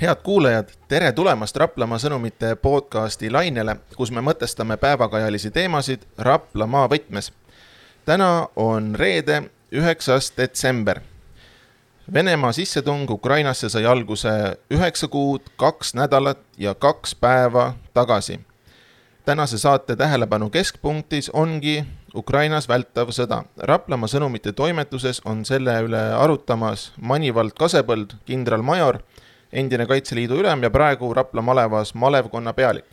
head kuulajad, tere tulemast Raplamaa sõnumite podcasti lainele, kus me mõtestame päevakajalisi teemasid Raplamaa võtmes. täna on reede, üheksas detsember. Venemaa sissetung Ukrainasse sai alguse üheksa kuud, kaks nädalat ja kaks päeva tagasi. tänase saate tähelepanu keskpunktis ongi Ukrainas vältav sõda. Raplamaa sõnumite toimetuses on selle üle arutamas Manivald Kasepõld, kindralmajor endine Kaitseliidu ülem ja praegu Rapla malevas malevkonna pealik.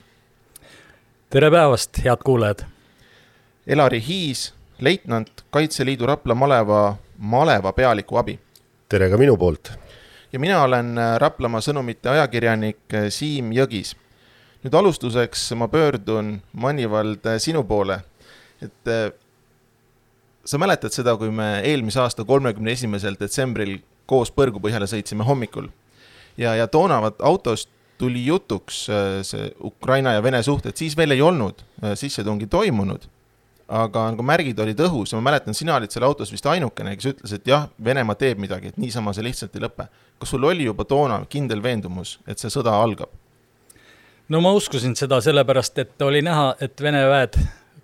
tere päevast, head kuulajad! Elari Hiis, leitnant Kaitseliidu Rapla maleva maleva pealiku abi. tere ka minu poolt! ja mina olen Raplamaa sõnumite ajakirjanik Siim Jõgis. nüüd alustuseks ma pöördun, Manivald, sinu poole, et sa mäletad seda, kui me eelmise aasta kolmekümne esimesel detsembril koos Põrgupõhjale sõitsime hommikul ja, ja toona vaat autost tuli jutuks äh, see Ukraina ja Vene suhted, siis veel ei olnud äh, sissetungi toimunud. aga nagu märgid olid õhus ja ma mäletan, sina olid seal autos vist ainukene, kes ütles, et jah, Venemaa teeb midagi, et niisama see lihtsalt ei lõpe. kas sul oli juba toona kindel veendumus, et see sõda algab? no ma uskusin seda sellepärast, et oli näha, et Vene väed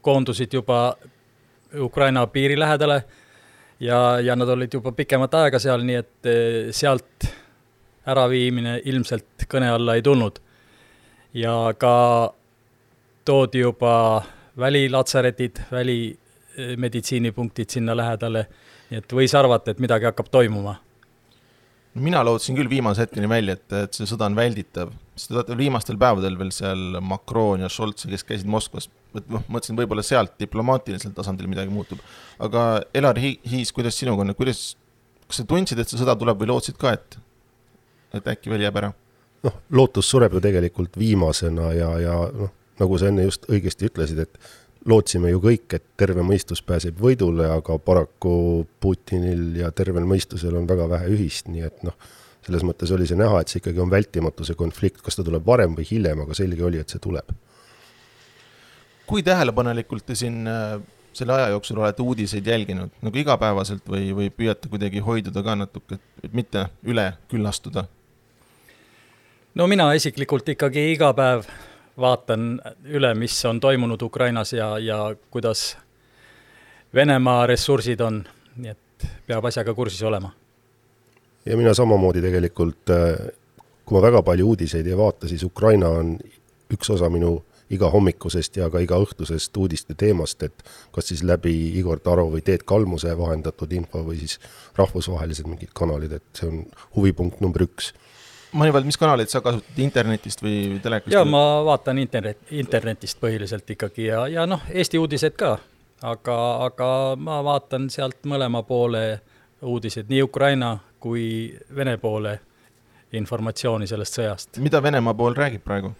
koondusid juba Ukraina piiri lähedale ja, ja nad olid juba pikemat aega seal, nii et eh, sealt äraviimine ilmselt kõne alla ei tulnud. ja ka toodi juba välilatsaretid, välimeditsiinipunktid sinna lähedale, nii et võis arvata, et midagi hakkab toimuma mina lootsin küll viimase hetkeni välja, et, et see sõda on välditav, sest viimastel päevadel veel seal Macron ja Scholz, kes käisid Moskvas, et noh, mõtlesin, võib-olla sealt diplomaatilisel tasandil midagi muutub. aga Elar Hiis, kuidas sinuga on, kuidas, kas sa tundsid, et see sõda tuleb või lootsid ka, et, et äkki veel jääb ära? noh, lootus sureb ju tegelikult viimasena ja, ja noh, nagu sa enne just õigesti ütlesid, et lootsime ju kõik, et terve mõistus pääseb võidule, aga paraku Putinil ja tervel mõistusel on väga vähe ühist, nii et noh, selles mõttes oli see näha, et see ikkagi on vältimatu, see konflikt, kas ta tuleb varem või hiljem, aga selge oli, et see tuleb. kui tähelepanelikult te siin äh, selle aja jooksul olete uudiseid jälginud, nagu igapäevaselt või, või püüate kuidagi hoiduda ka natuke, et mitte üle küllastuda? No mina isiklikult ikkagi iga päev vaatan üle, mis on toimunud Ukrainas ja, ja kuidas Venemaa ressursid on, nii et peab asjaga kursis olema. ja mina samamoodi tegelikult, kui ma väga palju uudiseid ei vaata, siis Ukraina on üks osa minu igahommikusest ja ka igaõhtusest uudiste teemast, et kas siis läbi Igor Taro või Teet Kalmuse vahendatud info või siis rahvusvahelised mingid kanalid, et see on huvipunkt number üks. Manivald, mis kanaleid sa kasutad, internetist või telekast? jaa, ma vaatan internet, internetist põhiliselt ikkagi ja, ja noh, Eesti uudised ka, aga, aga ma vaatan sealt mõlema poole uudised, nii Ukraina kui Vene poole informatsiooni sellest sõjast. mida Venemaa pool räägib praegu?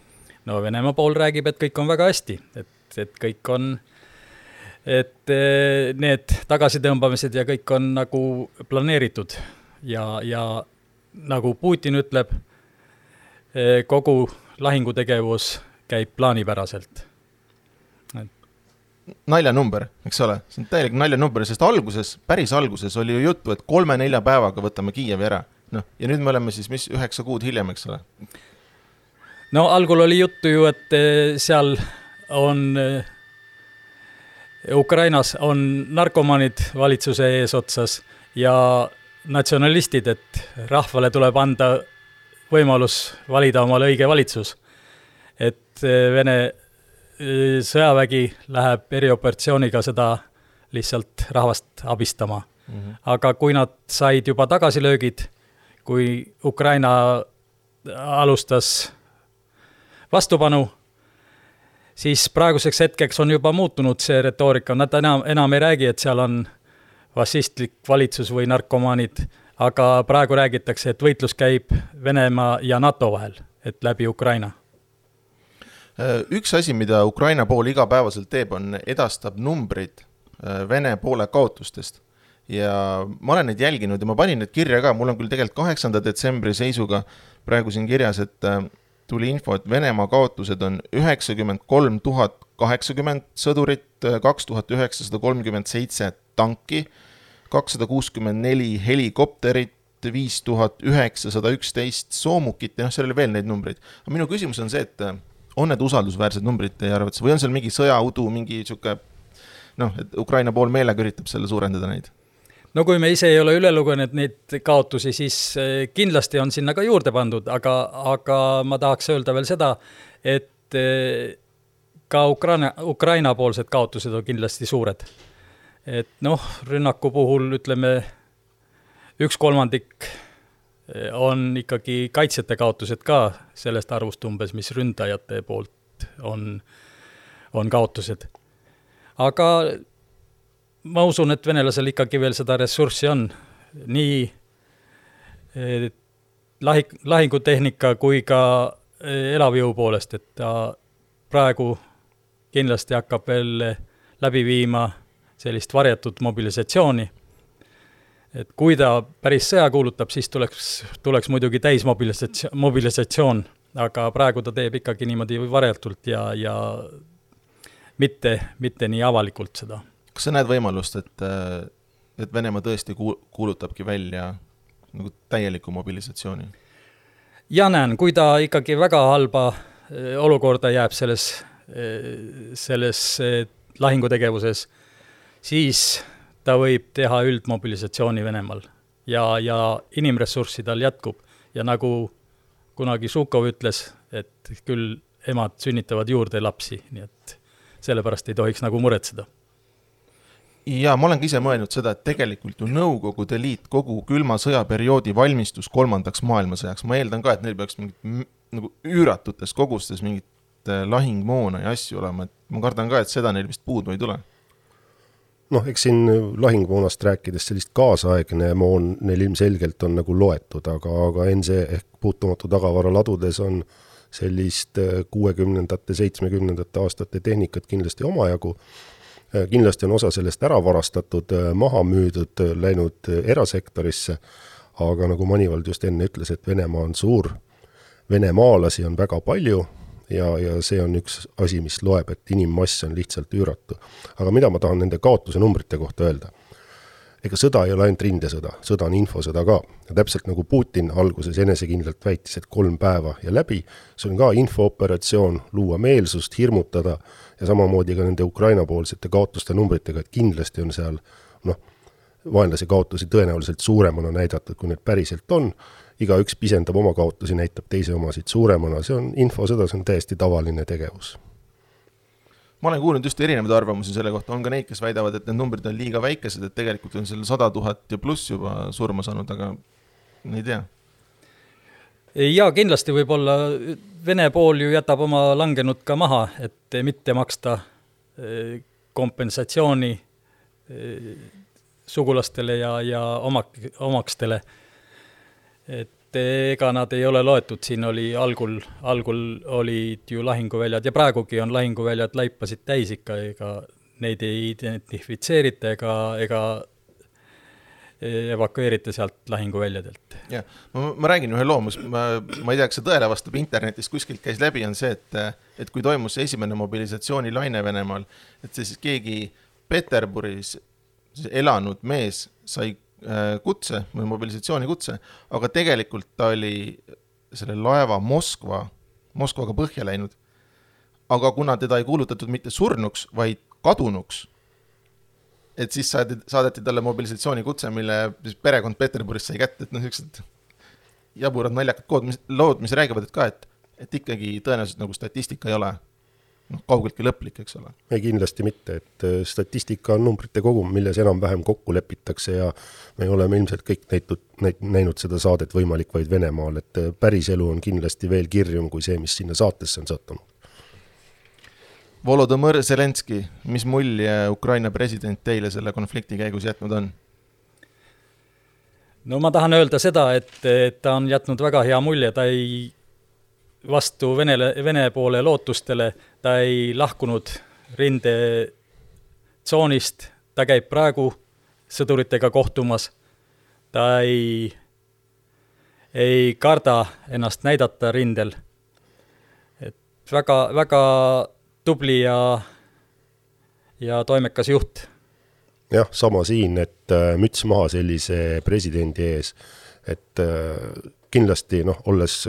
no Venemaa pool räägib, et kõik on väga hästi, et, et kõik on, et eh, need tagasitõmbamised ja kõik on nagu planeeritud ja, ja nagu Putin ütleb, eh, kogu lahingutegevus käib plaanipäraselt. Naljanumber, eks ole, see on täielik naljanumber, sest alguses, päris alguses oli ju juttu, et kolme-nelja päevaga võtame Kiievi ära. noh, ja nüüd me oleme siis, mis, üheksa kuud hiljem, eks ole? No algul oli juttu ju, et eh, seal on eh, Ukrainas on narkomaanid valitsuse eesotsas ja natsionalistid, et rahvale tuleb anda võimalus valida omale õige valitsus. et eh, Vene sõjavägi läheb erioperatsiooniga seda lihtsalt rahvast abistama mm. -hmm. aga kui nad said juba tagasilöögid, kui Ukraina alustas vastupanu, siis praeguseks hetkeks on juba muutunud see retoorika, nad enam, enam ei räägi, et seal on fašistlik valitsus või narkomaanid, aga praegu räägitakse, et võitlus käib Venemaa ja NATO vahel, et läbi Ukraina. üks asi, mida Ukraina pool igapäevaselt teeb, on edastab numbrid äh, Vene poole kaotustest ja ma olen neid jälginud ja ma panin need kirja ka, mul on küll tegelikult kaheksanda detsembri seisuga praegu siin kirjas, et äh, tuli info, et Venemaa kaotused on üheksakümmend kolm tuhat kaheksakümmend sõdurit, kaks tuhat üheksasada kolmkümmend seitse tanki, kakssada kuuskümmend neli helikopterit, viis tuhat üheksasada üksteist soomukit ja noh, seal oli veel neid numbreid. aga minu küsimus on see, et äh, on need usaldusväärsed numbrid teie arvates või on seal mingi sõjaudu, mingi sihuke noh, et Ukraina pool meelega üritab selle suurendada neid? no kui me ise ei ole üle lugenud neid kaotusi, siis äh, kindlasti on sinna ka juurde pandud, aga, aga ma tahaks öelda veel seda, et äh, ka Ukraina, Ukraina-poolsed kaotused on kindlasti suured. Et noh, rünnaku puhul ütleme, üks kolmandik eh, on ikkagi kaitsjate kaotused ka sellest arvust umbes, mis ründajate poolt on, on kaotused. aga ma usun, et venelasel ikkagi veel seda ressurssi on, nii eh, lahi-, lahingutehnika kui ka eh, elavjõu poolest, et ta praegu kindlasti hakkab veel läbi viima sellist varjatud mobilisatsiooni et kui ta päris sõja kuulutab, siis tuleks, tuleks muidugi täismobilisatsioon, mobilisatsioon, aga praegu ta teeb ikkagi niimoodi varjatult ja, ja mitte, mitte nii avalikult seda. kas sa näed võimalust, et, et Venemaa tõesti kuul-, kuulutabki välja nagu täieliku mobilisatsiooni? ja näen, kui ta ikkagi väga halba eh, olukorda jääb selles, eh, selles eh, lahingutegevuses, siis ta võib teha üldmobilisatsiooni Venemaal. Ja, ja inimressurssi tal jätkub. Ja nagu kunagi Žukov ütles, et küll emad sünnitavad juurde lapsi, nii et sellepärast ei tohiks nagu muretseda. ja ma olen ka ise mõelnud seda, et tegelikult ju Nõukogude Liit kogu külma sõja perioodi valmistus kolmandaks maailmasõjaks, ma eeldan ka, et neil peaks mingit nagu üüratutes kogustes mingit äh, lahingmoona ja asju olema, et ma kardan ka, et seda neil vist puudu ei tule noh, eks siin lahingumoonast rääkides sellist kaasaegne moon neil ilmselgelt on nagu loetud, aga, aga NC ehk puutumatu tagavara ladudes on sellist äh, kuuekümnendate, seitsmekümnendate aastate tehnikat kindlasti omajagu. Äh, kindlasti on osa sellest ära varastatud, äh, maha müüdud, läinud erasektorisse, aga nagu Manivald just enne ütles, et Venemaa on suur, venemaalasi on väga palju ja, ja see on üks asi, mis loeb, et inimmass on lihtsalt üüratu. aga mida ma tahan nende kaotuse numbrite kohta öelda? ega sõda ei ole ainult rindesõda, sõda on infosõda ka. ja täpselt nagu Putin alguses enesekindlalt väitis, et kolm päeva ja läbi, see on ka infooperatsioon, luua meelsust, hirmutada ja samamoodi ka nende Ukraina-poolsete kaotuste numbritega, et kindlasti on seal noh, vaenlase kaotusi tõenäoliselt suuremana näidatud, kui need päriselt on igaüks pisendab oma kaotusi, näitab teise omasid suuremana, see on infosõda, see on täiesti tavaline tegevus. ma olen kuulnud just erinevaid arvamusi selle kohta, on ka neid, kes väidavad, et need numbrid on liiga väikesed, et tegelikult on seal sada tuhat ja pluss juba surma saanud, aga ei tea. jaa, kindlasti võib-olla Vene pool ju jätab oma langenud ka maha, et mitte maksta eh, kompensatsiooni eh, sugulastele ja, ja omak-, omakstele et ega nad ei ole loetud, siin oli algul, algul olid ju lahinguväljad ja praegugi on lahinguväljad laipasid täis ikka, ega neid ei identifitseerita ega, ega evakueerita sealt lahinguväljadelt. jah, ma, ma räägin ühe loo, mis ma, ma ei tea, kas see tõele vastab, internetist kuskilt käis läbi, on see, et, et kui toimus esimene mobilisatsioonilaine Venemaal, et siis keegi Peterburis elanud mees sai kutse või mobilisatsioonikutse, aga tegelikult ta oli selle laeva Moskva, Moskvaga põhja läinud. aga kuna teda ei kuulutatud mitte surnuks, vaid kadunuks, et siis saadi, saadeti talle mobilisatsioonikutse, mille siis perekond Peterburis sai kätte, et noh, niisugused jaburad naljakad kood, mis, lood, mis räägivad, et ka, et, et ikkagi tõenäoliselt nagu statistika ei ole noh, kaugeltki lõplik, eks ole. ei, kindlasti mitte, et äh, statistika on numbrite kogum, milles enam-vähem kokku lepitakse ja me oleme ilmselt kõik näitud, näinud seda saadet Võimalik vaid Venemaal, et äh, päriselu on kindlasti veel kirjum kui see, mis sinna saatesse on sattunud. Volodõmõr Zelenskõi, mis mulje Ukraina president teile selle konflikti käigus jätnud on? no ma tahan öelda seda, et, et ta on jätnud väga hea mulje, ta ei vastu Venele, Vene poole lootustele, ta ei lahkunud rindetsoonist, ta käib praegu sõduritega kohtumas, ta ei, ei karda ennast näidata rindel. et väga, väga tubli ja, ja toimekas juht. jah, sama siin, et äh, müts maha sellise presidendi ees et äh, kindlasti noh, olles,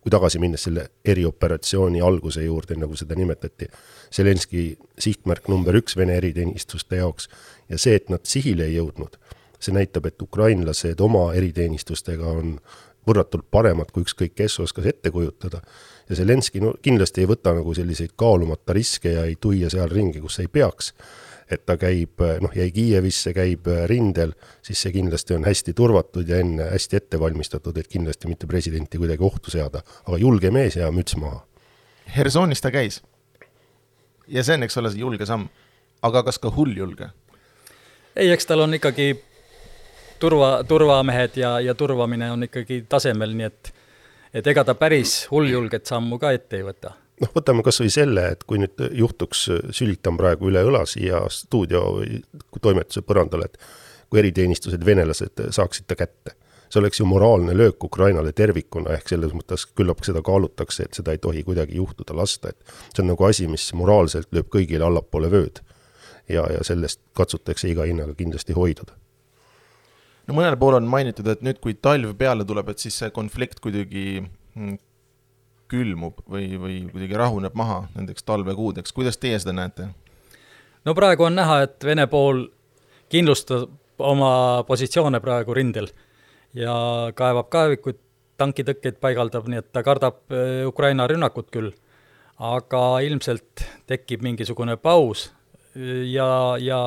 kui tagasi minnes selle erioperatsiooni alguse juurde, nagu seda nimetati, Zelenski sihtmärk number üks Vene eriteenistuste jaoks ja see, et nad sihile ei jõudnud, see näitab, et ukrainlased oma eriteenistustega on võrratult paremad, kui ükskõik kes oskas ette kujutada. ja Zelenski no kindlasti ei võta nagu selliseid kaalumata riske ja ei tuia seal ringi, kus ei peaks. Et ta käib, noh, jäi Kiievisse, käib rindel, siis see kindlasti on hästi turvatud ja enne hästi ette valmistatud, et kindlasti mitte presidenti kuidagi ohtu seada, aga julge mees ja müts maha. Hersonis ta käis. ja see on, eks ole, see julge samm. aga kas ka hull julge? ei, eks tal on ikkagi turva, turvamehed ja, ja turvamine on ikkagi tasemel, nii et et ega ta päris hulljulget sammu ka ette ei võta. Noh, võtame kas või selle, et kui nüüd juhtuks, sülitan praegu üle õla siia stuudio või toimetuse põrandale, et kui eriteenistused, venelased saaksid ta kätte. see oleks ju moraalne löök Ukrainale tervikuna, ehk selles mõttes küllap seda kaalutakse, et seda ei tohi kuidagi juhtuda lasta, et see on nagu asi, mis moraalselt lööb kõigile allapoole vööd. ja, ja sellest katsutakse iga hinnaga kindlasti hoiduda no mõnel pool on mainitud, et nüüd, kui talv peale tuleb, et siis see konflikt kuidagi mm, külmub või, või kuidagi rahuneb maha nendeks talvekuudeks, kuidas teie seda näete? no praegu on näha, et Vene pool kindlustab oma positsioone praegu rindel ja kaevab kaevikuid, tankitõkkeid paigaldab, nii et ta kardab äh, Ukraina rünnakut küll, aga ilmselt tekib mingisugune paus ja, ja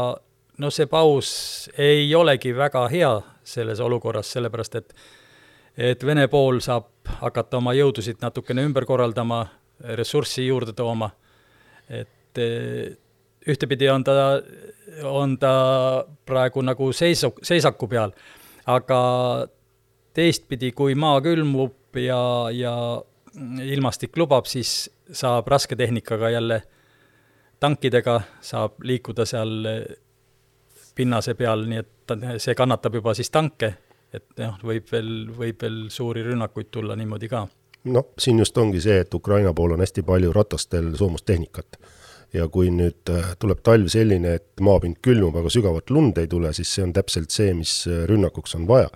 no see paus ei olegi väga hea selles olukorras, sellepärast et et Vene pool saab hakata oma jõudusid natukene ümber korraldama, ressurssi juurde tooma, et eh, ühtepidi on ta, on ta praegu nagu seisu, seisaku peal, aga teistpidi, kui maa külmub ja, ja ilmastik lubab, siis saab rasketehnikaga jälle, tankidega saab liikuda seal pinnase peal, nii et see kannatab juba siis tanke, et noh, võib veel, võib veel suuri rünnakuid tulla niimoodi ka. noh, siin just ongi see, et Ukraina pool on hästi palju ratastel soomustehnikat. ja kui nüüd äh, tuleb talv selline, et maapind külmub, aga sügavat lund ei tule, siis see on täpselt see, mis äh, rünnakuks on vaja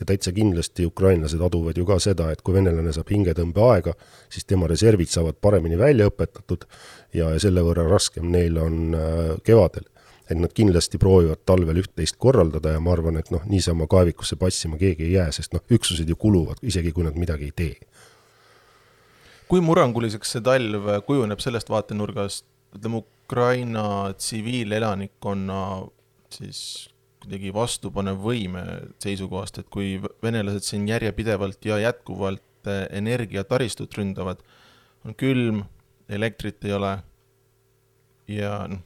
ja täitsa kindlasti ukrainlased aduvad ju ka seda, et kui venelane saab hingetõmbeaega, siis tema reservid saavad paremini välja õpetatud ja selle võrra raskem neil on äh, kevadel et nad kindlasti proovivad talvel üht-teist korraldada ja ma arvan, et noh, niisama kaevikusse passima keegi ei jää, sest noh, üksused ju kuluvad, isegi kui nad midagi ei tee. kui murranguliseks see talv kujuneb sellest vaatenurgast, ütleme Ukraina tsiviilelanikkonna siis kuidagi vastupanev võime seisukohast, et kui venelased siin järjepidevalt ja jätkuvalt energiataristut ründavad, on külm, elektrit ei ole ja noh,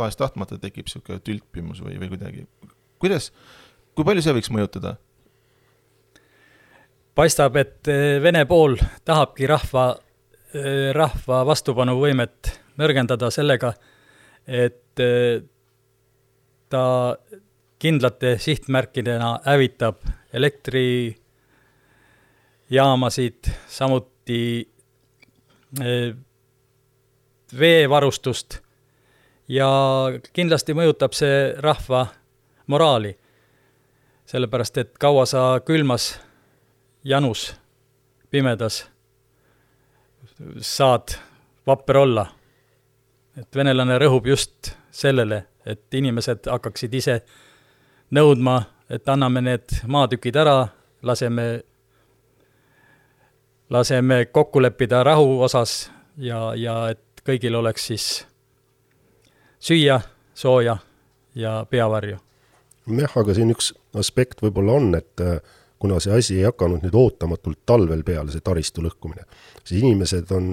tahes-tahtmata tekib niisugune tülpimus või, või kuidagi, kuidas, kui palju see võiks mõjutada? paistab, et eh, Vene pool tahabki rahva, eh, rahva vastupanuvõimet nõrgendada sellega, et eh, ta kindlate sihtmärkidena hävitab elektrijaamasid, samuti veevarustust ja kindlasti mõjutab see rahva moraali. sellepärast, et kaua sa külmas janus, pimedas saad vapper olla. et venelane rõhub just sellele, et inimesed hakkaksid ise nõudma, et anname need maatükid ära, laseme, laseme kokku leppida rahu osas ja, ja et kõigil oleks siis süüa, sooja ja peavarju. jah, aga siin üks aspekt võib-olla on, et äh, kuna see asi ei hakanud nüüd ootamatult talvel peale, see taristu lõhkumine, siis inimesed on,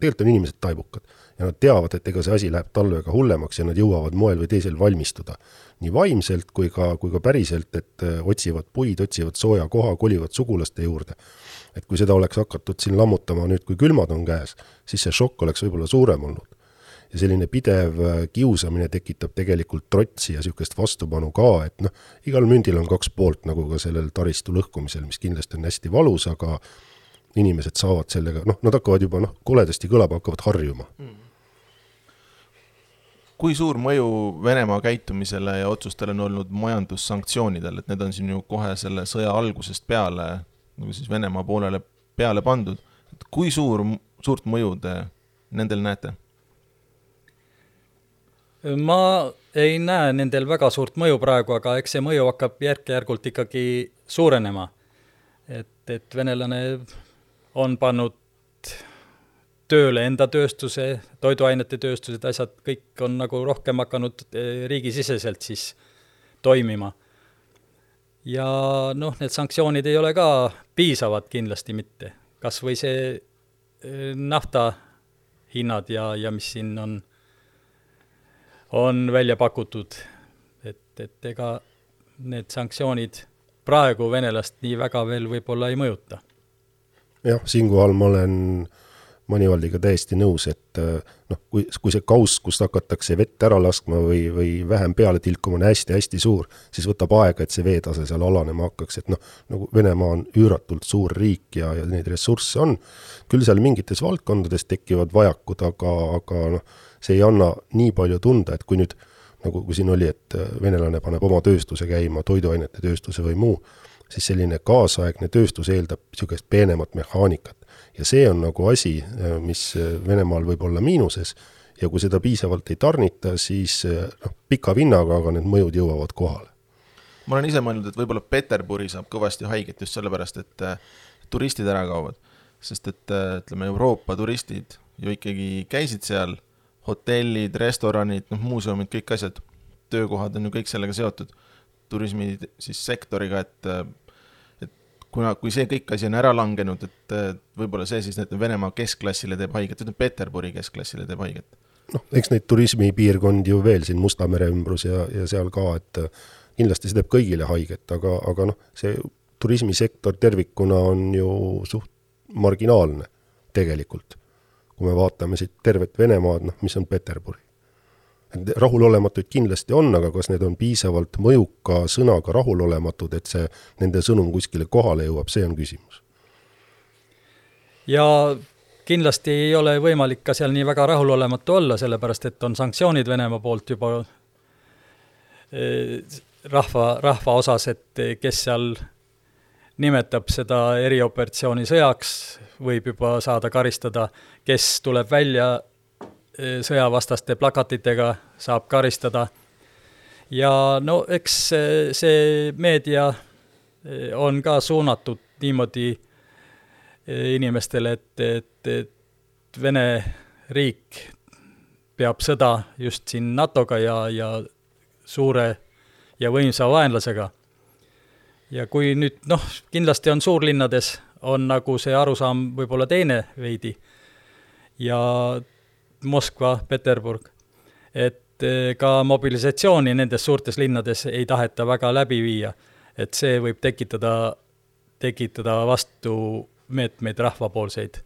tegelikult on inimesed taibukad ja nad teavad, et ega see asi läheb talvega hullemaks ja nad jõuavad moel või teisel valmistuda. nii vaimselt kui ka, kui ka päriselt, et äh, otsivad puid, otsivad sooja koha, kolivad sugulaste juurde. et kui seda oleks hakatud siin lammutama nüüd, kui külmad on käes, siis see šokk oleks võib-olla suurem olnud ja selline pidev äh, kiusamine tekitab tegelikult trotsi ja niisugust vastupanu ka, et noh, igal mündil on kaks poolt, nagu ka sellel taristu lõhkumisel, mis kindlasti on hästi valus, aga inimesed saavad sellega, noh, nad hakkavad juba noh, koledasti kõlab, hakkavad harjuma. Mm.. kui suur mõju Venemaa käitumisele ja otsustele on olnud majandussanktsioonidel, et need on siin ju kohe selle sõja algusest peale nagu siis Venemaa poolele peale pandud, et kui suur, suurt mõju te nendel näete? Ma ei näe nendel väga suurt mõju praegu, aga eks see mõju hakkab järk-järgult ikkagi suurenema. et, et venelane on pannud tööle enda tööstuse, toiduainete tööstused, asjad, kõik on nagu rohkem hakanud eh, riigisiseselt siis toimima. ja noh, need sanktsioonid ei ole ka piisavad kindlasti mitte, kas või see eh, nafta hinnad ja, ja mis siin on on välja pakutud, et, et ega need sanktsioonid praegu venelast nii väga veel võib-olla ei mõjuta. jah, siinkohal ma olen Manivaldiga täiesti nõus, et noh, kui, kui see kauss, kust hakatakse vett ära laskma või, või vähem peale tilkuma, on hästi-hästi suur, siis võtab aega, et see veetase seal alanema hakkaks, et noh, nagu Venemaa on üüratult suur riik ja, ja neid ressursse on, küll seal mingites valdkondades tekivad vajakud, aga, aga noh, see ei anna nii palju tunda, et kui nüüd nagu, kui siin oli, et äh, venelane paneb oma tööstuse käima, toiduainete tööstuse või muu, siis selline kaasaegne tööstus eeldab niisugust peenemat mehaanikat. Ja see on nagu asi, äh, mis äh, Venemaal võib olla miinuses ja kui seda piisavalt ei tarnita, siis noh, pika vinnaga, aga need mõjud jõuavad kohale. ma olen ise mõelnud, et võib-olla Peterburi saab kõvasti haiget just sellepärast, et turistid ära kaovad. sest et ütleme, Euroopa turistid ju ikkagi käisid seal hotellid, restoranid, noh, muuseumid, kõik asjad, töökohad on ju kõik sellega seotud, turismi siis sektoriga, et kuna, kui see kõik asi on ära langenud, et võib-olla see siis nüüd Venemaa keskklassile teeb haiget, ütleme Peterburi keskklassile teeb haiget. noh, eks neid turismipiirkondi ju veel siin Musta mere ümbrus ja, ja seal ka, et kindlasti see teeb kõigile haiget, aga, aga noh, see turismisektor tervikuna on ju suht marginaalne tegelikult kui me vaatame siit tervet Venemaad, noh, mis on Peterburi. Rahulolematuid kindlasti on, aga kas need on piisavalt mõjuka sõnaga rahulolematud, et see, nende sõnum kuskile kohale jõuab, see on küsimus. ja kindlasti ei ole võimalik ka seal nii väga rahulolematu olla, sellepärast et on sanktsioonid Venemaa poolt juba eh, rahva, rahva osas, et kes seal nimetab seda erioperatsiooni sõjaks, võib juba saada karistada, kes tuleb välja e, sõjavastaste plakatitega, saab karistada. ja no eks see meedia e, on ka suunatud niimoodi inimestele, et, et, et Vene riik peab sõda just siin NATO-ga ja, ja suure ja võimsa vaenlasega ja kui nüüd noh, kindlasti on suurlinnades, on nagu see arusaam võib-olla teine veidi ja Moskva, Peterburg, et eh, ka mobilisatsiooni nendes suurtes linnades ei taheta väga läbi viia. et see võib tekitada, tekitada vastumeetmeid rahvapoolseid.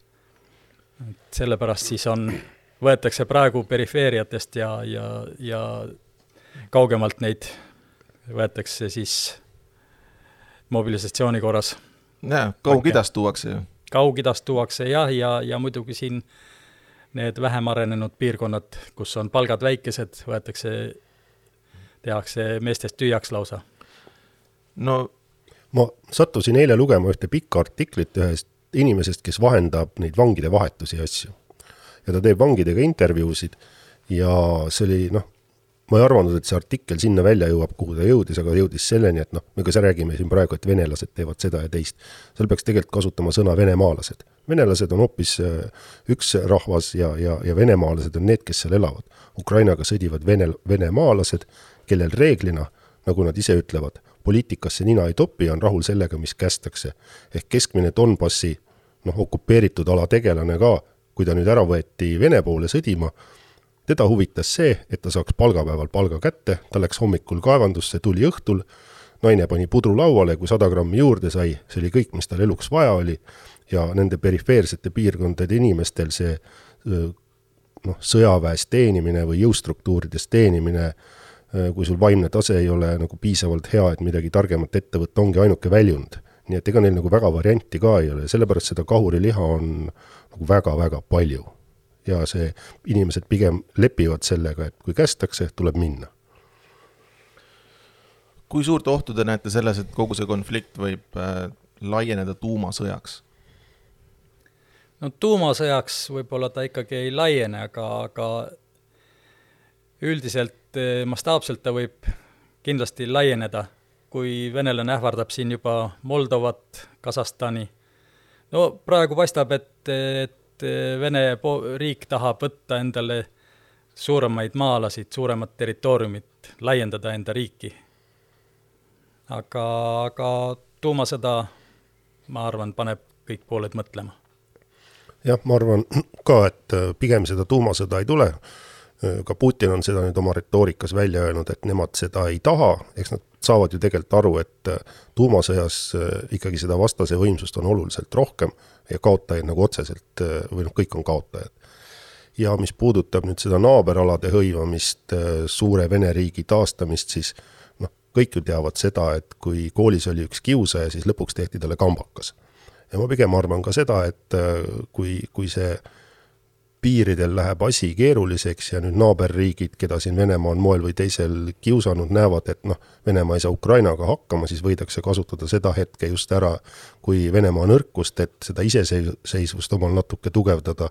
et sellepärast siis on, võetakse praegu perifeeriatest ja, ja, ja kaugemalt neid võetakse siis mobilisatsiooni korras. jaa, Kaug-Idast tuuakse ju. Kaug-Idast tuuakse jah, ja, ja muidugi siin need vähem arenenud piirkonnad, kus on palgad väikesed, võetakse, tehakse meestest tühjaks lausa. no ma sattusin eile lugema ühte pikka artiklit ühest inimesest, kes vahendab neid vangide vahetusi ja asju. ja ta teeb vangidega intervjuusid ja see oli noh, ma ei arvanud, et see artikkel sinna välja jõuab, kuhu ta jõudis, aga jõudis selleni, et noh, me ka räägime siin praegu, et venelased teevad seda ja teist. seal peaks tegelikult kasutama sõna venemaalased. venelased on hoopis äh, üks rahvas ja, ja, ja venemaalased on need, kes seal elavad. Ukrainaga sõdivad vene, venemaalased, kellel reeglina, nagu nad ise ütlevad, poliitikasse nina ei topi ja on rahul sellega, mis kästakse. ehk keskmine Donbassi noh, okupeeritud ala tegelane ka, kui ta nüüd ära võeti Vene poole sõdima, teda huvitas see, et ta saaks palgapäeval palga kätte, ta läks hommikul kaevandusse, tuli õhtul, naine pani pudru lauale, kui sada grammi juurde sai, see oli kõik, mis tal eluks vaja oli, ja nende perifeersete piirkondade inimestel see noh, sõjaväes teenimine või jõustruktuurides teenimine, kui sul vaimne tase ei ole nagu piisavalt hea, et midagi targemat ette võtta, ongi ainuke väljund. nii et ega neil nagu väga varianti ka ei ole sellepärast seda kahuriliha on nagu väga-väga palju ja see, inimesed pigem lepivad sellega, et kui kästakse, tuleb minna. kui suurt ohtu te näete selles, et kogu see konflikt võib äh, laieneda tuumasõjaks? no tuumasõjaks võib-olla ta ikkagi ei laiene, aga, aga üldiselt eh, mastaapselt ta võib kindlasti laieneda, kui venelane ähvardab siin juba Moldovat, Kasahstani. no praegu paistab, et, et Vene po-, riik tahab võtta endale suuremaid maa-alasid, suuremat territooriumit, laiendada enda riiki. aga, aga tuumasõda, ma arvan, paneb kõik pooled mõtlema. jah, ma arvan ka, et pigem seda tuumasõda ei tule ka Putin on seda nüüd oma retoorikas välja öelnud, et nemad seda ei taha, eks nad saavad ju tegelikult aru, et äh, tuumasõjas äh, ikkagi seda vastase võimsust on oluliselt rohkem ja kaotajaid nagu otseselt äh, või noh, kõik on kaotajad. ja mis puudutab nüüd seda naaberalade hõivamist, suure Vene riigi taastamist, siis noh, kõik ju teavad seda, et kui koolis oli üks kiusaja, siis lõpuks tehti talle kambakas. ja ma pigem arvan ka seda, et kui, kui see piiridel läheb asi keeruliseks ja nüüd naaberriigid, keda siin Venemaa on moel või teisel kiusanud, näevad, et noh, Venemaa ei saa Ukrainaga hakkama, siis võidakse kasutada seda hetke just ära, kui Venemaa nõrkust, et seda iseseisvust omal natuke tugevdada.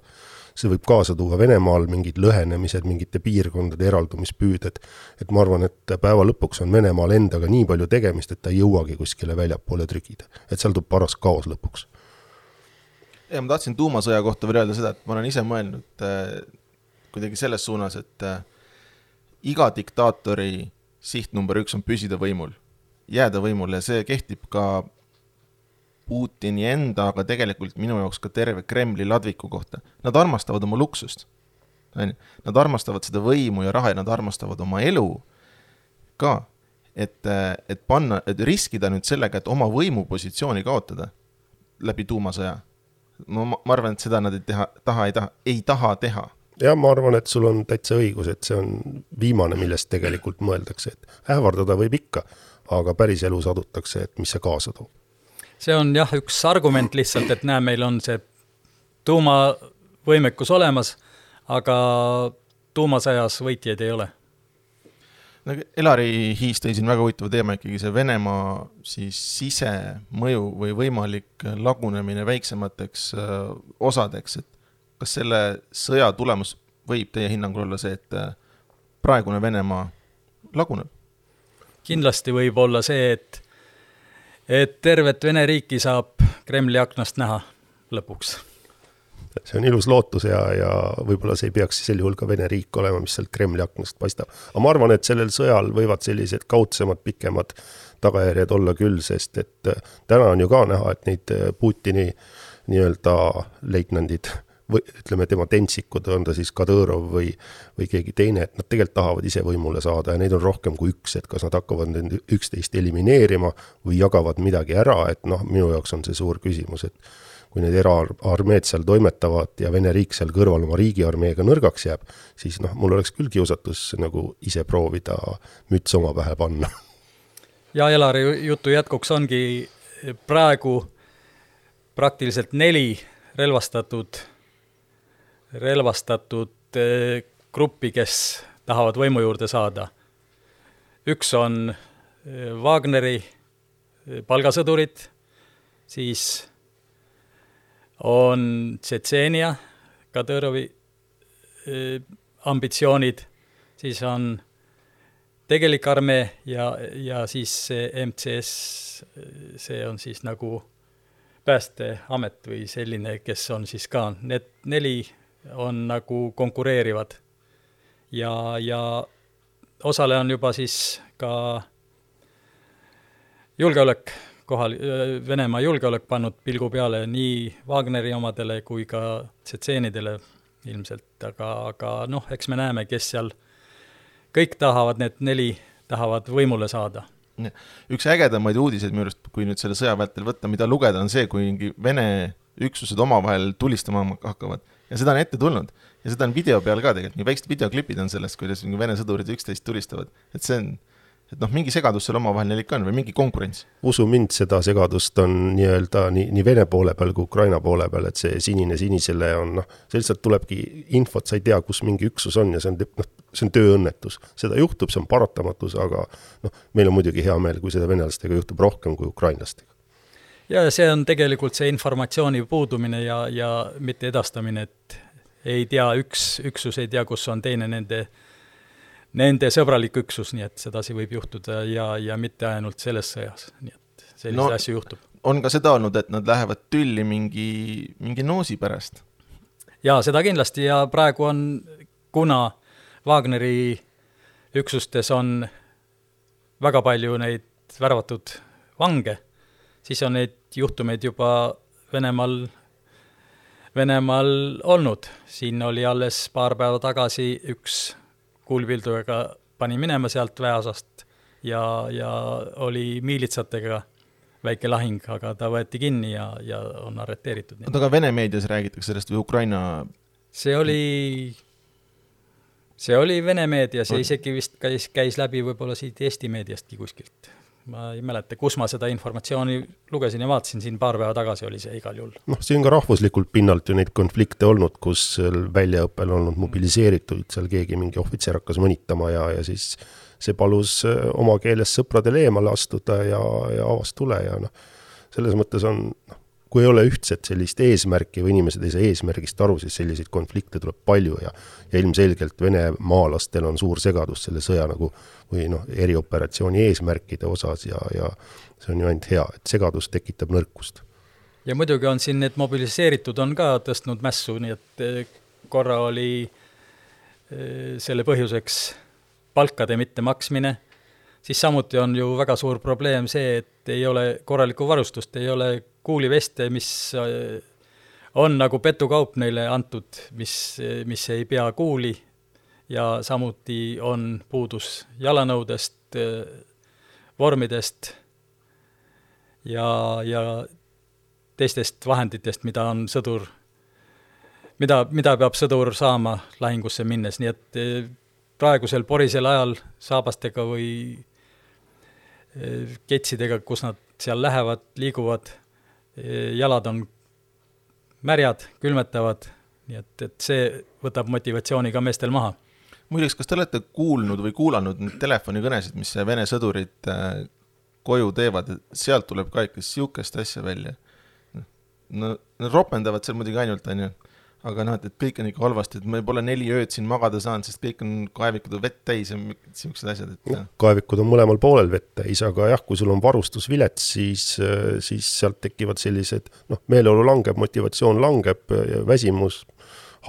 see võib kaasa tuua Venemaal mingid lõhenemised, mingite piirkondade eraldumispüüded. et ma arvan, et päeva lõpuks on Venemaal endaga nii palju tegemist, et ta ei jõuagi kuskile väljapoole trügida. et seal tuleb paras kaos lõpuks ja ma tahtsin tuumasõja kohta veel öelda seda, et ma olen ise mõelnud äh, kuidagi selles suunas, et äh, iga diktaatori siht number üks on püsida võimul, jääda võimule see kehtib ka Putini enda, aga tegelikult minu jaoks ka terve Kremli ladviku kohta. Nad armastavad oma luksust, on ju, nad armastavad seda võimu ja raha ja nad armastavad oma elu ka, et, äh, et panna, et riskida nüüd sellega, et oma võimupositsiooni kaotada läbi tuumasõja ma, ma arvan, et seda nad ei teha, taha, ei taha, ei taha teha. jah, ma arvan, et sul on täitsa õigus, et see on viimane, millest tegelikult mõeldakse, et ähvardada võib ikka, aga päriselus adutakse, et mis see kaasa toob. see on jah, üks argument lihtsalt, et näe, meil on see tuumavõimekus olemas, aga tuumasõjas võitjaid ei ole no Elari Hiis tõi siin väga huvitava teema ikkagi, see Venemaa siis sisemõju või võimalik lagunemine väiksemateks äh, osadeks, et kas selle sõja tulemus võib teie hinnangul olla see, et äh, praegune Venemaa laguneb? kindlasti võib olla see, et, et tervet Vene riiki saab Kremli aknast näha lõpuks see on ilus lootus ja, ja võib-olla see ei peaks sel juhul ka Vene riik olema, mis sealt Kremli aknast paistab. aga ma arvan, et sellel sõjal võivad sellised kaudsemad, pikemad tagajärjed olla küll, sest et äh, täna on ju ka näha, et neid äh, Putini nii-öelda leitnandid või ütleme, tema tentsikud, on ta siis Kadõrov või, või keegi teine, et nad tegelikult tahavad ise võimule saada ja neid on rohkem kui üks, et kas nad hakkavad nüüd üksteist elimineerima või jagavad midagi ära, et noh, minu jaoks on see suur küsimus, et kui need eraarmeed seal toimetavad ja Vene riik seal kõrval oma riigiarmeega nõrgaks jääb, siis noh, mul oleks küll kiusatus nagu ise proovida müts oma pähe panna. ja Elari jutu jätkuks ongi praegu praktiliselt neli relvastatud, relvastatud eh, gruppi, kes tahavad võimu juurde saada. üks on eh, Wagneri eh, palgasõdurid, siis on Tšetšeenia, Kadõrovi ambitsioonid, siis on tegelik armee ja, ja siis see MCS, see on siis nagu päästeamet või selline, kes on siis ka, need neli on nagu konkureerivad. ja, ja osale on juba siis ka julgeolek kohal, Venemaa julgeolek pannud pilgu peale nii Wagneri omadele kui ka tšetšeenidele ilmselt, aga, aga noh, eks me näeme, kes seal, kõik tahavad, need neli tahavad võimule saada. üks ägedamaid uudiseid minu arust, kui nüüd selle sõja vältel võtta, mida lugeda, on see, kui mingi Vene üksused omavahel tulistama hakkavad. Ja seda on ette tulnud. Ja seda on video peal ka tegelikult, nii väiksed videoklipid on sellest, kuidas mingi Vene sõdurid üksteist tulistavad, et see on et noh, mingi segadus seal omavahel neil ikka on või mingi konkurents? usu mind, seda segadust on nii-öelda nii, nii Vene poole peal kui Ukraina poole peal, et see sinine sinisele on noh, see lihtsalt tulebki infot, sa ei tea, kus mingi üksus on ja see on noh, see on tööõnnetus. seda juhtub, see on paratamatus, aga noh, meil on muidugi hea meel, kui seda venelastega juhtub rohkem kui ukrainlastega. ja see on tegelikult see informatsiooni puudumine ja, ja mitte edastamine, et ei tea, üks üksus ei tea, kus on teine nende nende sõbralik üksus, nii et sedasi võib juhtuda ja, ja mitte ainult selles sõjas, nii et selliseid no, asju juhtub. on ka seda olnud, et nad lähevad tülli mingi, mingi noosi pärast? jaa, seda kindlasti ja praegu on, kuna Wagneri üksustes on väga palju neid värvatud vange, siis on neid juhtumeid juba Venemaal, Venemaal olnud. siin oli alles paar päeva tagasi üks kuulpildujaga pani minema sealt väeosast ja, ja oli miilitsatega väike lahing, aga ta võeti kinni ja, ja on arreteeritud. oota, aga Vene meedias räägitakse sellest või Ukraina? see oli, see oli Vene meedias ja isegi vist käis, käis läbi võib-olla siit Eesti meediastki kuskilt ma ei mäleta, kus ma seda informatsiooni lugesin ja vaatasin, siin paar päeva tagasi oli see igal juhul. noh, siin ka rahvuslikult pinnalt ju neid konflikte olnud, kus väljaõppel olnud mobiliseeritud, seal keegi, mingi ohvitser hakkas mõnitama ja, ja siis see palus äh, oma keeles sõpradele eemale astuda ja, ja avas tule ja noh, selles mõttes on, noh, kui ei ole ühtset sellist eesmärki või inimesed ei saa eesmärgist aru, siis selliseid konflikte tuleb palju ja ja ilmselgelt venemaalastel on suur segadus selle sõja nagu või noh, erioperatsiooni eesmärkide osas ja, ja see on ju ainult hea, et segadus tekitab nõrkust. ja muidugi on siin need mobiliseeritud on ka tõstnud mässu, nii et eh, korra oli eh, selle põhjuseks palkade mittemaksmine siis samuti on ju väga suur probleem see, et ei ole korralikku varustust, ei ole kuuliveste, mis äh, on nagu petukaup neile antud, mis, mis ei pea kuuli. Ja samuti on puudus jalanõudest, äh, vormidest ja, ja teistest vahenditest, mida on sõdur, mida, mida peab sõdur saama lahingusse minnes, nii et äh, praegusel porisel ajal saabastega või ketsidega, kus nad seal lähevad, liiguvad, jalad on märjad, külmetavad, nii et, et see võtab motivatsiooni ka meestel maha. muideks, kas te olete kuulnud või kuulanud neid telefonikõnesid, mis Vene sõdurid äh, koju teevad, sealt tuleb ka ikka niisugust asja välja? no nad ropendavad seal muidugi ainult, on ju aga noh, et, et kõik on ikka halvasti, et me pole neli ööd siin magada saanud, sest kõik on, kaevikud on vett täis ja siuksed asjad, et. kaevikud on mõlemal poolel vett täis, aga jah, kui sul on varustus vilets, siis, siis sealt tekivad sellised noh, meeleolu langeb, motivatsioon langeb, väsimus,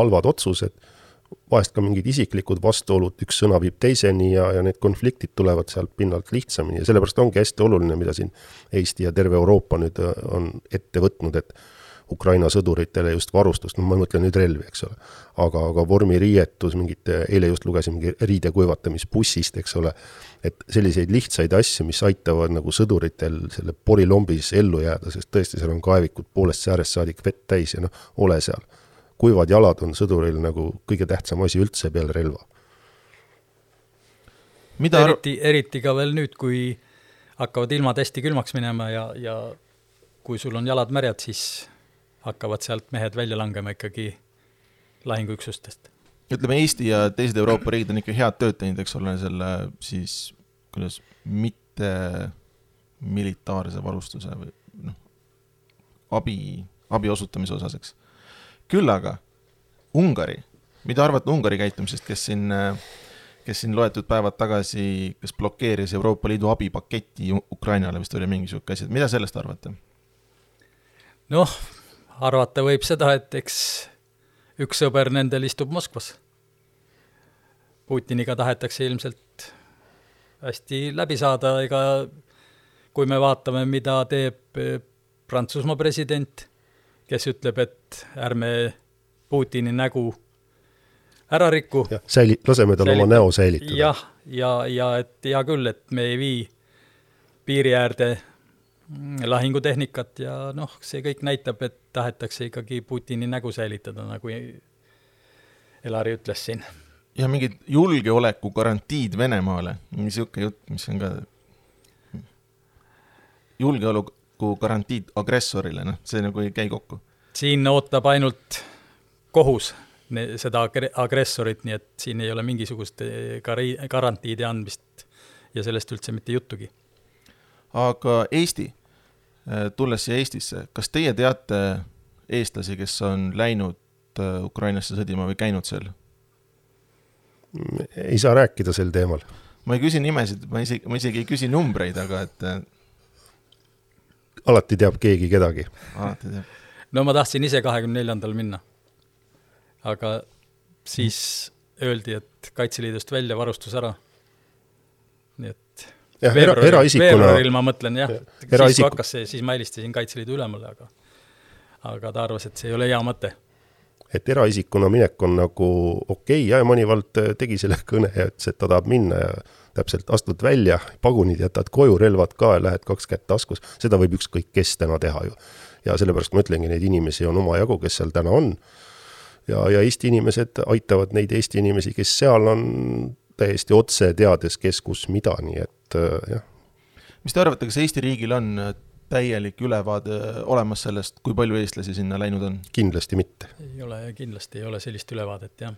halvad otsused, vahest ka mingid isiklikud vastuolud, üks sõna viib teiseni ja, ja need konfliktid tulevad sealt pinnalt lihtsamini ja sellepärast ongi hästi oluline, mida siin Eesti ja terve Euroopa nüüd on ette võtnud, et Ukraina sõduritele just varustust, no ma mõtlen nüüd relvi, eks ole. aga, aga vormiriietus, mingite, eile just lugesin mingi riide kuivatamisbussist, eks ole, et selliseid lihtsaid asju, mis aitavad nagu sõduritel selle porilombis ellu jääda, sest tõesti, seal on kaevikud poolest säärest saadik vett täis ja noh, ole seal. kuivad jalad on sõduril nagu kõige tähtsam asi üldse peale relva. mida eriti, eriti ka veel nüüd, kui hakkavad ilmad hästi külmaks minema ja, ja kui sul on jalad märjad, siis hakkavad sealt mehed välja langema ikkagi lahinguüksustest. ütleme, Eesti ja teised Euroopa riigid on ikka head tööd teinud, eks ole, selle siis, kuidas, mitte militaarse varustuse või noh, abi, abi osutamise osas, eks. küll aga Ungari, mida arvate Ungari käitumisest, kes siin, kes siin loetud päevad tagasi, kas blokeeris Euroopa Liidu abipaketti Ukrainale, vist oli mingi niisugune asi, et mida sellest arvate? noh, arvata võib seda, et eks üks sõber nendel istub Moskvas. Putiniga tahetakse ilmselt hästi läbi saada, ega kui me vaatame, mida teeb eh, Prantsusmaa president, kes ütleb, et ärme Putini nägu ära riku. säili-, laseme tal oma näo säilitada. jah, ja, ja, ja et hea küll, et me ei vii piiri äärde lahingutehnikat ja noh, see kõik näitab, et tahetakse ikkagi Putini nägu säilitada, nagu Elari ütles siin. ja mingid julgeolekugarantiid Venemaale, mingi sihuke jutt, mis on ka julgeolekugarantiid agressorile, noh, see nagu ei käi kokku. siin ootab ainult kohus seda agressorit, nii et siin ei ole mingisugust eh, garantiide andmist ja sellest üldse mitte juttugi. Aga Eesti, eh, tulles siia Eestisse, kas teie teate eestlasi, kes on läinud eh, Ukrainasse sõdima või käinud seal? ei saa rääkida sel teemal. ma ei küsi nimesid, ma isegi, ma isegi ei küsi numbreid, aga et alati teab keegi kedagi. alati teab. no ma tahtsin ise kahekümne neljandal minna. aga siis öeldi, et Kaitseliidust välja, varustus ära. Jah, era, eraisikuna. veebruaril ma mõtlen jah, siis kui hakkas see, siis ma helistasin Kaitseliidu ülemale, aga aga ta arvas, et see ei ole hea mõte et eraisikuna minek on nagu okei okay, ja Manivald tegi selle kõne ja ütles, et ta tahab minna ja täpselt astud välja, pagunid jätad koju, relvad ka ja lähed kaks kätt taskus, seda võib ükskõik kes täna teha ju. ja sellepärast ma ütlengi, neid inimesi on omajagu, kes seal täna on. ja, ja Eesti inimesed aitavad neid Eesti inimesi, kes seal on täiesti otse, teades, kes, kus, mida, nii et jah. mis te arvate, kas Eesti riigil on täielik ülevaade olemas sellest, kui palju eestlasi sinna läinud on? kindlasti mitte. ei ole, kindlasti ei ole sellist ülevaadet, jah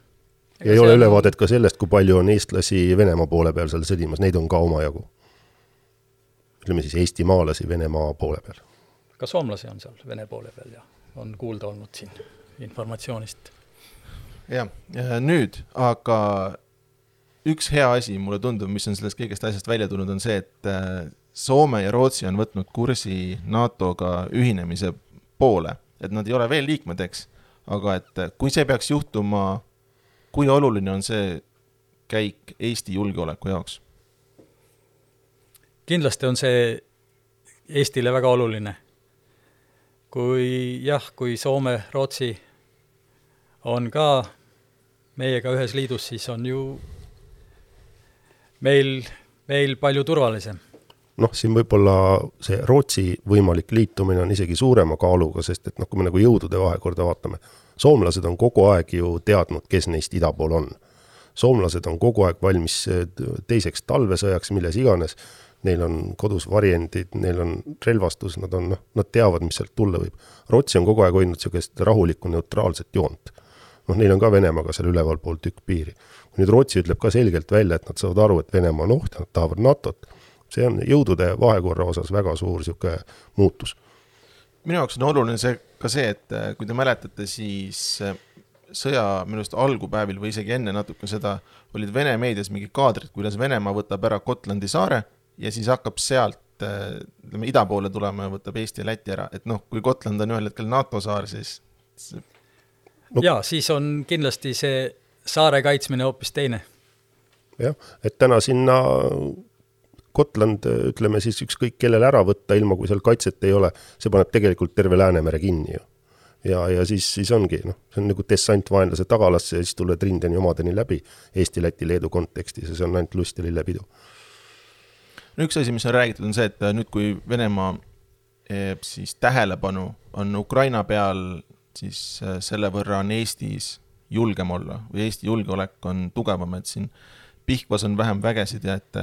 ja ei ole on... ülevaadet ka sellest, kui palju on eestlasi Venemaa poole peal seal sõdimas, neid on ka omajagu. ütleme siis eestimaalasi Venemaa poole peal. ka soomlasi on seal Vene poole peal ja on kuulda olnud siin informatsioonist. jah, nüüd aga üks hea asi, mulle tundub, mis on sellest kõigest asjast välja tulnud, on see, et äh, Soome ja Rootsi on võtnud kursi NATO-ga ühinemise poole, et nad ei ole veel liikmed, eks, aga et kui see peaks juhtuma kui oluline on see käik Eesti julgeoleku jaoks? kindlasti on see Eestile väga oluline. kui jah, kui Soome, Rootsi on ka meiega ühes liidus, siis on ju meil, meil palju turvalisem. noh, siin võib-olla see Rootsi võimalik liitumine on isegi suurema kaaluga, sest et noh, kui me nagu jõudude vahekorda vaatame soomlased on kogu aeg ju teadnud, kes neist ida pool on. soomlased on kogu aeg valmis eh, teiseks talvesõjaks, milles iganes, neil on kodus varjendid, neil on relvastus, nad on noh, nad teavad, mis sealt tulla võib. Rootsi on kogu aeg hoidnud niisugust rahulikku neutraalset joont. Noh, neil on ka Venemaaga seal ülevalpool tükk piiri. nüüd Rootsi ütleb ka selgelt välja, et nad saavad aru, et Venemaa on oht nad tahavad NATO-t, see on jõudude vahekorra osas väga suur niisugune muutus minu jaoks on oluline see, ka see, et äh, kui te mäletate, siis äh, sõja minu arust algupäevil või isegi enne natuke seda, olid Vene meedias mingid kaadrid, kuidas Venemaa võtab ära Gotlandi saare ja siis hakkab sealt äh, ütleme, ida poole tulema ja võtab Eesti ja Läti ära, et noh, kui Gotland on ühel hetkel NATO saar, siis no. jaa, siis on kindlasti see saare kaitsmine hoopis teine. jah, et täna sinna Gotland, ütleme siis ükskõik kellele ära võtta, ilma kui seal kaitset ei ole, see paneb tegelikult terve Läänemere kinni ju. ja, ja siis, siis ongi noh, see on nagu dessant vaenlase tagalasse ja siis tuled rindeni omadeni läbi Eesti, Läti, Leedu kontekstis ja see on ainult lust ja lillepidu. no üks asi, mis on räägitud, on see, et nüüd, kui Venemaa eh, siis tähelepanu on Ukraina peal, siis eh, selle võrra on Eestis julgem olla või Eesti julgeolek on tugevam, et siin Pihkvas on vähem vägesid ja et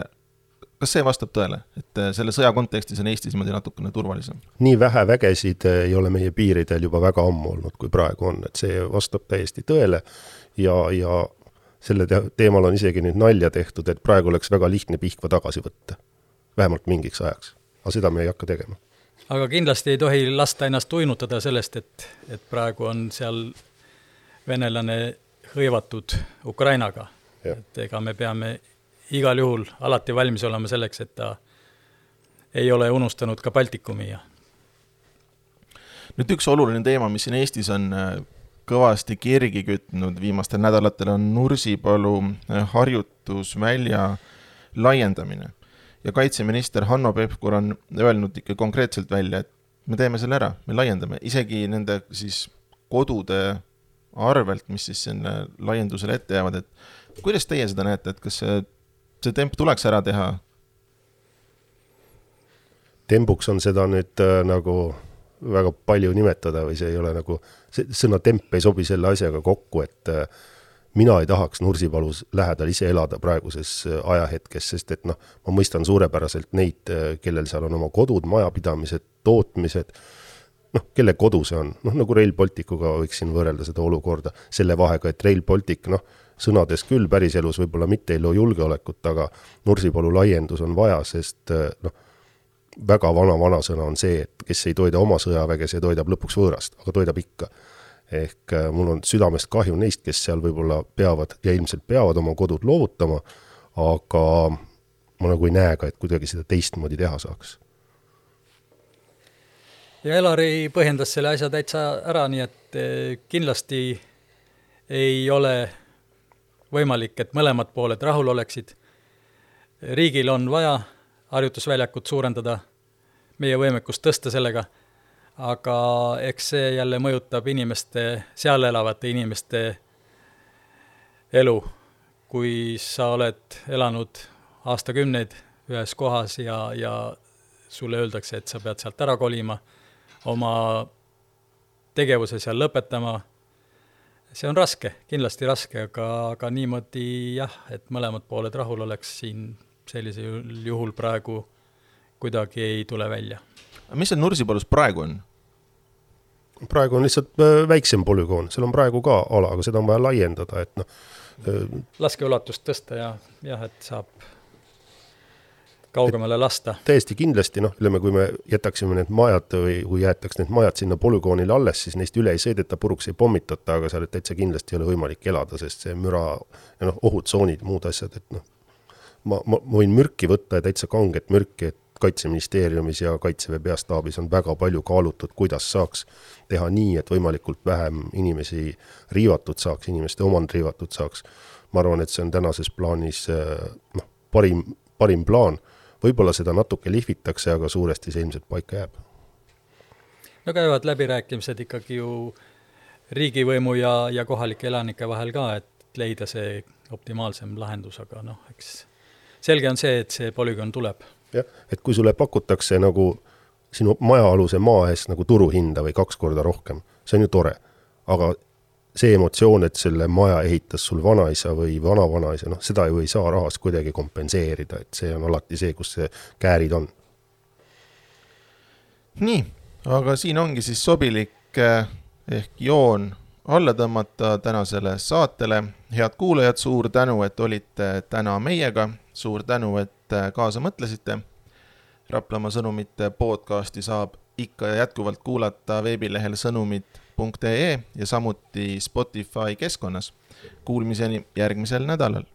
kas see vastab tõele, et äh, selle sõja kontekstis on Eestis niimoodi natukene turvalisem? nii vähe vägesid äh, ei ole meie piiridel juba väga ammu olnud, kui praegu on, et see vastab täiesti tõele ja, ja selle te teemal on isegi nüüd nalja tehtud, et praegu oleks väga lihtne Pihkva tagasi võtta. vähemalt mingiks ajaks, aga seda me ei hakka tegema. Aga kindlasti ei tohi lasta ennast uinutada sellest, et, et praegu on seal venelane hõivatud Ukrainaga. et ega me peame igal juhul alati valmis olema selleks, et ta ei ole unustanud ka Baltikumi ja nüüd üks oluline teema, mis siin Eestis on äh, kõvasti kirgi kütnud viimastel nädalatel, on Nursipalu äh, harjutusvälja laiendamine. Ja kaitseminister Hanno Pevkur on öelnud ikka konkreetselt välja, et me teeme selle ära, me laiendame, isegi nende siis kodude arvelt, mis siis sinna laiendusele ette jäävad, et kuidas teie seda näete, et kas see see temp tuleks ära teha? tembuks on seda nüüd äh, nagu väga palju nimetada või see ei ole nagu, see sõna temp ei sobi selle asjaga kokku, et äh, mina ei tahaks Nursipalus lähedal ise elada praeguses äh, ajahetkes, sest et noh, ma mõistan suurepäraselt neid, äh, kellel seal on oma kodud, majapidamised, tootmised, noh, kelle kodu see on, noh nagu Rail Balticuga võiksin võrrelda seda olukorda, selle vahega, et Rail Baltic noh, sõnades küll, päriselus võib-olla mitte ei loo julgeolekut, aga Nursipalu laiendus on vaja, sest äh, noh, väga vana vanasõna on see, et kes ei toida oma sõjaväge, see toidab lõpuks võõrast, aga toidab ikka ehk äh, mul on südamest kahju neist, kes seal võib-olla peavad ja ilmselt peavad oma kodud loovutama, aga ma nagu ei näe ka, et kuidagi seda teistmoodi teha saaks. ja Elari põhjendas selle asja täitsa ära, nii et äh, kindlasti ei ole võimalik, et mõlemad pooled rahul oleksid. riigil on vaja harjutusväljakut suurendada, meie võimekust tõsta sellega aga eks see jälle mõjutab inimeste, seal elavate inimeste elu. kui sa oled elanud aastakümneid ühes kohas ja, ja sulle öeldakse, et sa pead sealt ära kolima, oma tegevuse seal lõpetama, see on raske, kindlasti raske, aga, aga niimoodi jah, et mõlemad pooled rahul oleks siin sellisel juhul praegu kuidagi ei tule välja mis seal Nursipalus praegu on? praegu on lihtsalt äh, väiksem polügoon, seal on praegu ka ala, aga seda on vaja laiendada, et noh. Äh, laskeulatust tõsta ja jah, et saab kaugemale lasta. täiesti kindlasti, noh, ütleme, kui me jätaksime need majad või kui jäetaks need majad sinna polügoonile alles, siis neist üle ei sõideta, puruks ei pommitata, aga seal täitsa kindlasti ei ole võimalik elada, sest see müra ja noh, ohutsoonid, muud asjad, et noh, ma, ma, ma võin mürki võtta ja täitsa kanget mürki, et Kaitseministeeriumis ja Kaitseväe peastaabis on väga palju kaalutud, kuidas saaks teha nii, et võimalikult vähem inimesi riivatud saaks, inimeste omand riivatud saaks. ma arvan, et see on tänases plaanis noh, parim, parim plaan, võib-olla seda natuke lihvitakse, aga suuresti see ilmselt paika jääb. no käivad läbirääkimised ikkagi ju riigivõimu ja, ja kohalike elanike vahel ka, et leida see optimaalsem lahendus, aga noh, eks selge on see, et see polügoon tuleb et kui sulle pakutakse nagu sinu majaaluse maa eest nagu turuhinda või kaks korda rohkem, see on ju tore. aga see emotsioon, et selle maja ehitas sul vanaisa või vanavanaisa, noh, seda ju ei saa rahas kuidagi kompenseerida, et see on alati see, kus see käärid on. nii, aga siin ongi siis sobilik eh, ehk joon alla tõmmata tänasele saatele. head kuulajad, suur tänu, et olite täna meiega, suur tänu, et kaasa mõtlesite. Raplamaa sõnumite podcasti saab ikka ja jätkuvalt kuulata veebilehel sõnumid.ee ja samuti Spotify keskkonnas. Kuulmiseni järgmisel nädalal